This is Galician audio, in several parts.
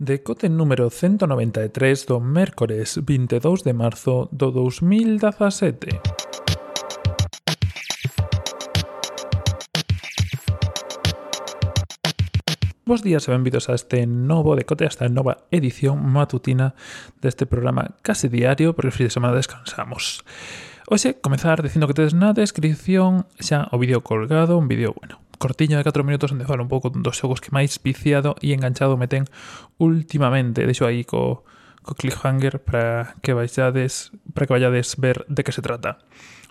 Decote número 193 do mércores 22 de marzo do 2017. Bos días e benvidos a este novo decote, a esta nova edición matutina deste programa case diario, porque o fin de semana descansamos. Oxe, comezar dicindo que tedes na descripción xa o vídeo colgado, un vídeo, bueno, cortiño de 4 minutos onde falo un pouco dos xogos que máis viciado e enganchado me ten últimamente. Deixo aí co, co cliffhanger para que vayades para que vayades ver de que se trata.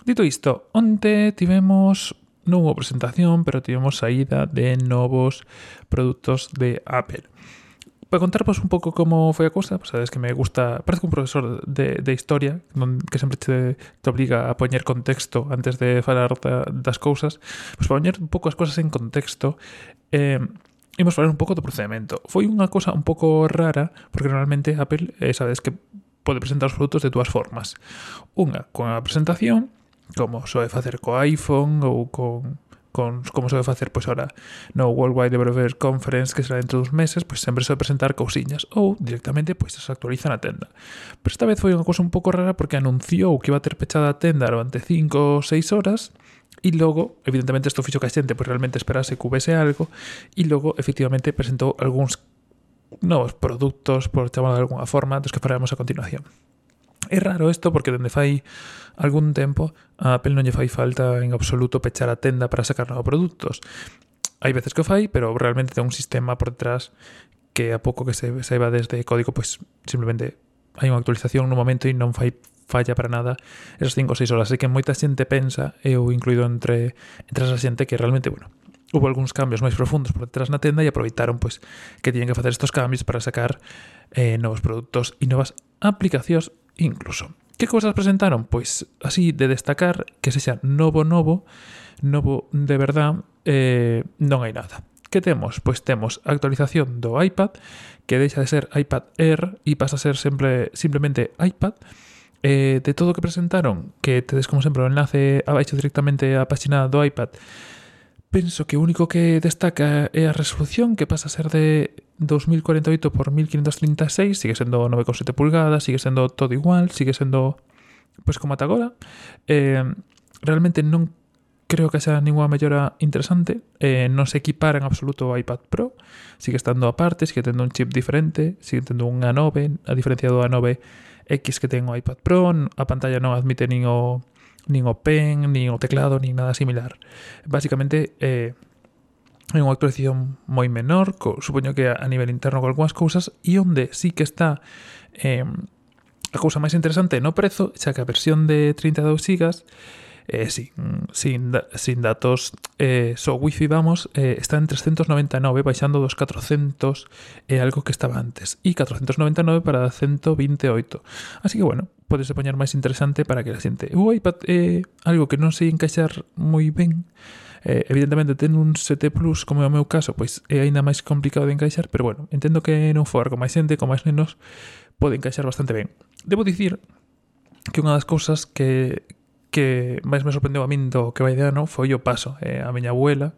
Dito isto, onte tivemos non hubo presentación, pero tivemos saída de novos produtos de Apple para contarvos un pouco como foi a cousa, pues, sabes que me gusta, parece un profesor de, de historia non, que sempre te, te obliga a poñer contexto antes de falar da, das cousas, pois pues, poñer un pouco as cousas en contexto eh, imos falar un pouco do procedimento. Foi unha cousa un pouco rara, porque normalmente Apple, eh, sabes que pode presentar os produtos de dúas formas. Unha, con a presentación, como soe facer co iPhone ou con con como se vai facer pois ahora no Worldwide Developers Conference que será dentro dos meses, pois sempre se vai presentar cousiñas ou directamente pois se actualiza na tenda. Pero esta vez foi unha cousa un pouco rara porque anunciou que iba a ter pechada a tenda durante 5 ou 6 horas E logo, evidentemente, isto fixo que a xente pois, realmente esperase que houvese algo e logo, efectivamente, presentou algúns novos produtos, por chamarlo de alguna forma, dos que falaremos a continuación. É raro isto porque dende fai algún tempo a Apple non lle fai falta en absoluto pechar a tenda para sacar novos produtos. Hai veces que o fai, pero realmente ten un sistema por detrás que a pouco que se saiba desde código, pois pues, simplemente hai unha actualización no momento e non fai falla para nada esas 5 ou 6 horas. Así que moita xente pensa, eu incluído entre, entre esa xente, que realmente, bueno, hubo algúns cambios máis profundos por detrás na tenda e aproveitaron pois que tiñen que facer estos cambios para sacar eh, novos produtos e novas aplicacións incluso. Que cousas presentaron? Pois así de destacar que sexa novo novo, novo de verdad, eh, non hai nada. Que temos? Pois temos a actualización do iPad, que deixa de ser iPad Air e pasa a ser sempre simplemente iPad. Eh, de todo o que presentaron, que tedes como sempre o enlace abaixo directamente á página do iPad, penso que o único que destaca é a resolución que pasa a ser de 2048 por 1536, sigue sendo 9,7 pulgadas, sigue sendo todo igual, sigue sendo pois como ata agora. Eh, realmente non creo que xa ninguna mellora interesante, eh, non se equipara en absoluto ao iPad Pro, sigue estando aparte, sigue tendo un chip diferente, sigue tendo un A9, a diferencia do A9X que ten o iPad Pro, a pantalla non admite nin o nin o pen, nin o teclado, nin nada similar. Básicamente, eh, é unha actualización moi menor, co, supoño que a nivel interno con algunhas cousas, e onde sí que está eh, a cousa máis interesante no prezo, xa que a versión de 32 GB eh, mm, sin, sin, sin, datos eh, so wifi vamos eh, está en 399 baixando dos 400 é eh, algo que estaba antes e 499 para 128 así que bueno podese poñer máis interesante para que la xente o iPad é algo que non sei encaixar moi ben Eh, evidentemente ten un 7 Plus como é o meu caso, pois é aínda máis complicado de encaixar, pero bueno, entendo que non for con máis xente, con máis nenos, pode encaixar bastante ben. Debo dicir que unha das cousas que, que máis me sorprendeu a min do que vai de ano foi o paso. Eh, a miña abuela,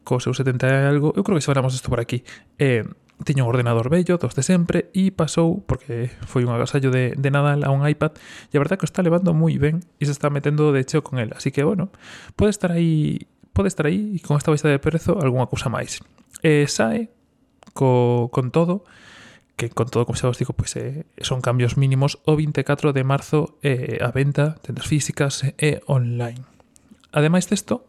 co seu 70 e algo, eu creo que se falamos isto por aquí, eh, tiña un ordenador bello, dos de sempre, e pasou, porque foi un agasallo de, de Nadal a un iPad, e a verdade que o está levando moi ben e se está metendo de cheo con el. Así que, bueno, pode estar aí pode estar aí e con esta baixa de prezo algunha cousa máis. Eh, sae co, con todo, que con todo como xa vos digo, pois eh, son cambios mínimos o 24 de marzo eh, a venta tendas físicas e eh, online. Ademais desto,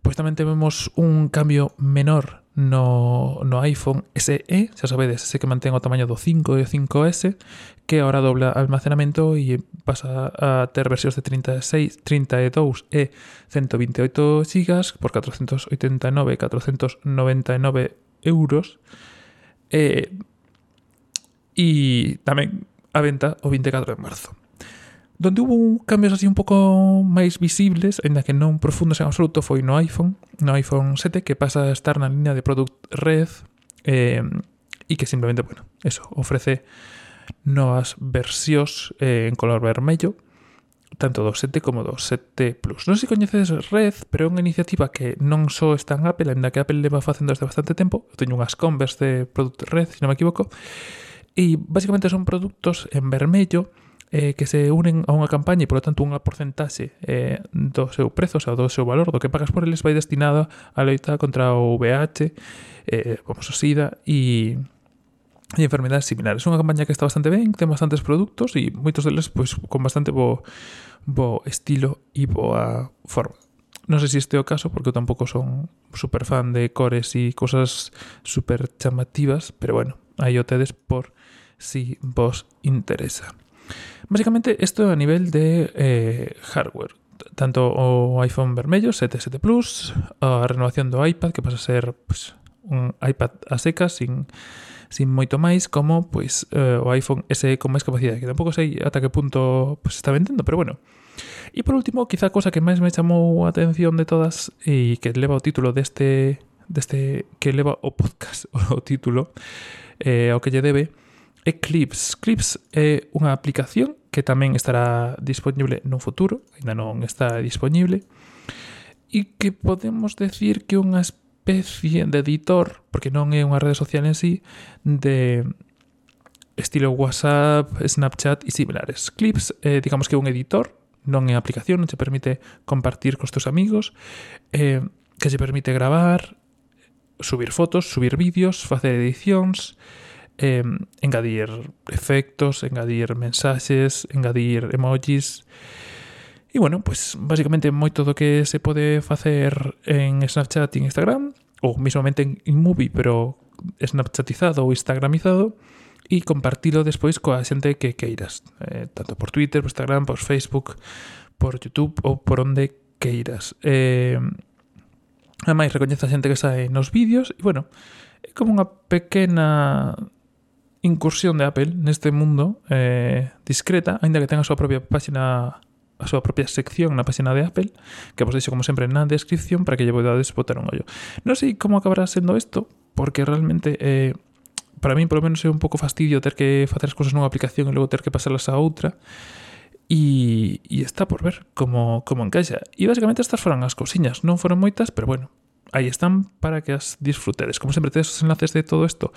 pois tamén temos un cambio menor no, no iPhone SE, xa sabedes, ese que mantén o tamaño do 5 e o 5S, que agora dobla almacenamento e pasa a ter versións de 36, 32 e 128 GB por 489 e 499 euros. Eh, e tamén a venta o 24 de marzo. Donde hubo cambios así un pouco máis visibles, aínda que non profundos en absoluto, foi no iPhone, no iPhone 7, que pasa a estar na liña de Product Red eh, e que simplemente, bueno, eso, ofrece novas versións eh, en color vermello, tanto do 7 como do 7 Plus. Non sei se coñecedes Red, pero é unha iniciativa que non só está en Apple, ainda que Apple leva facendo desde bastante tempo. Eu teño unhas Converse de Product Red, se non me equivoco, E basicamente son produtos en vermello eh, que se unen a unha campaña e, polo tanto, unha porcentaxe eh, do seu prezo, o sea, do seu valor, do que pagas por eles, vai destinada a loita contra o VH, eh, vamos, o SIDA e e enfermedades similares. Unha campaña que está bastante ben, ten bastantes produtos e moitos deles pois, con bastante bo, bo estilo e boa forma. Non sei se este é o caso, porque eu tampouco son super fan de cores e cosas super chamativas, pero bueno, aí o tedes por si vos interesa. Básicamente esto a nivel de eh, hardware, tanto o iPhone vermello, 7, 7 Plus, a renovación do iPad, que pasa a ser pues, un iPad a secas, sin, sin moito máis, como pois, eh, o iPhone SE con máis capacidade, que tampouco sei ata que punto pues, está vendendo, pero bueno. E por último, quizá a cosa que máis me chamou a atención de todas e que leva o título deste, deste que leva o podcast, o título, eh, o que lle debe, é Clips. Clips é unha aplicación que tamén estará disponible no futuro, ainda non está disponible, e que podemos decir que unha especie de editor, porque non é unha rede social en sí, de estilo WhatsApp, Snapchat e similares. Clips, eh, digamos que é un editor, non é aplicación, non te permite compartir cos teus amigos, eh, que se permite gravar, subir fotos, subir vídeos, facer edicións, eh, engadir efectos, engadir mensaxes, engadir emojis. E bueno, pues basicamente moito do que se pode facer en Snapchat e Instagram, ou mismamente en InMovie, pero snapchatizado ou instagramizado, e compartilo despois coa xente que queiras, eh, tanto por Twitter, por Instagram, por Facebook, por YouTube ou por onde queiras. Eh, ademais, recoñece a xente que sae nos vídeos, e bueno, é como unha pequena incursión de Apple neste mundo eh, discreta, aínda que ten a súa propia página a súa propia sección na página de Apple, que vos deixo como sempre na descripción para que lle podades botar un ollo. Non sei como acabará sendo isto, porque realmente eh, para mí polo menos é un pouco fastidio ter que facer as cousas nunha aplicación e logo ter que pasarlas a outra. E, e está por ver como, como encaixa. E basicamente estas foran as cousiñas, non foron moitas, pero bueno, aí están para que as disfrutedes. Como sempre, tedes os enlaces de todo isto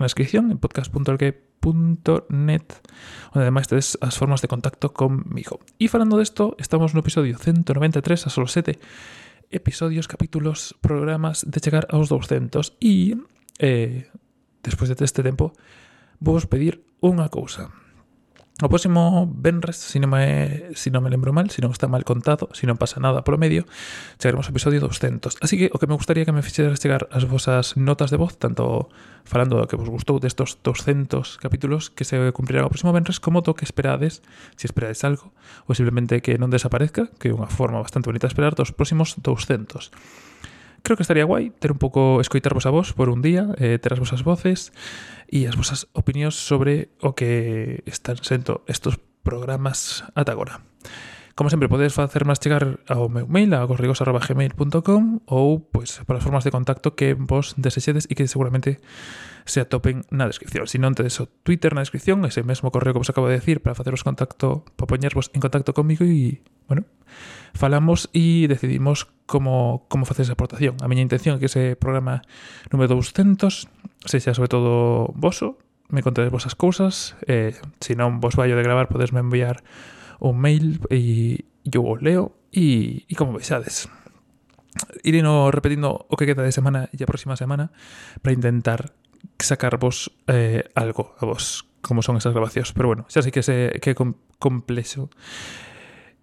na descripción en podcast.org.net onde ademais tedes as formas de contacto comigo. E falando desto, estamos no episodio 193 a solo 7 episodios, capítulos, programas de chegar aos 200 e eh, despois de este tempo vos pedir unha cousa. O próximo Benres, si non me, si non me lembro mal, si non está mal contado, si non pasa nada polo medio, chegaremos ao episodio 200. Así que o que me gustaría que me fixeras chegar as vosas notas de voz, tanto falando do que vos gustou destos 200 capítulos que se cumprirán o próximo Benres, como do que esperades, se esperades algo, ou simplemente que non desaparezca, que é unha forma bastante bonita de esperar dos próximos 200. Creo que estaría guai ter un pouco escoitarvos a vos por un día, eh, ter as vosas voces e as vosas opinións sobre o que están sendo estos programas ata agora. Como sempre, podes facer máis chegar ao meu mail a gorrigos.gmail.com ou pois, para as formas de contacto que vos desexedes e que seguramente se atopen na descripción. Se non, tedes o Twitter na descripción, ese mesmo correo que vos acabo de decir para faceros contacto, para poñervos en contacto comigo e, bueno, falamos e decidimos como, como facer esa aportación. A miña intención é que ese programa número 200 sexa sobre todo voso, me contades vosas cousas, eh, se non vos vallo de gravar podesme enviar o mail e, yo o leo e, e como vexades. Irino repetindo o que queda de semana e a próxima semana para intentar sacarvos eh, algo a vos, como son esas grabacións. Pero bueno, xa sei que, se, que é com, complexo.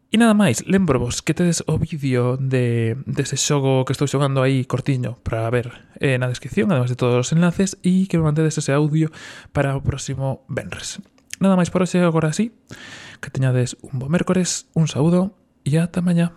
E nada máis, lembrovos que tedes o vídeo de, dese de xogo que estou xogando aí cortiño para ver eh, na descripción, además de todos os enlaces, e que me mantedes ese audio para o próximo Benres. Nada máis por hoxe, agora sí. Que teñades un bo un saúdo e ata mañá.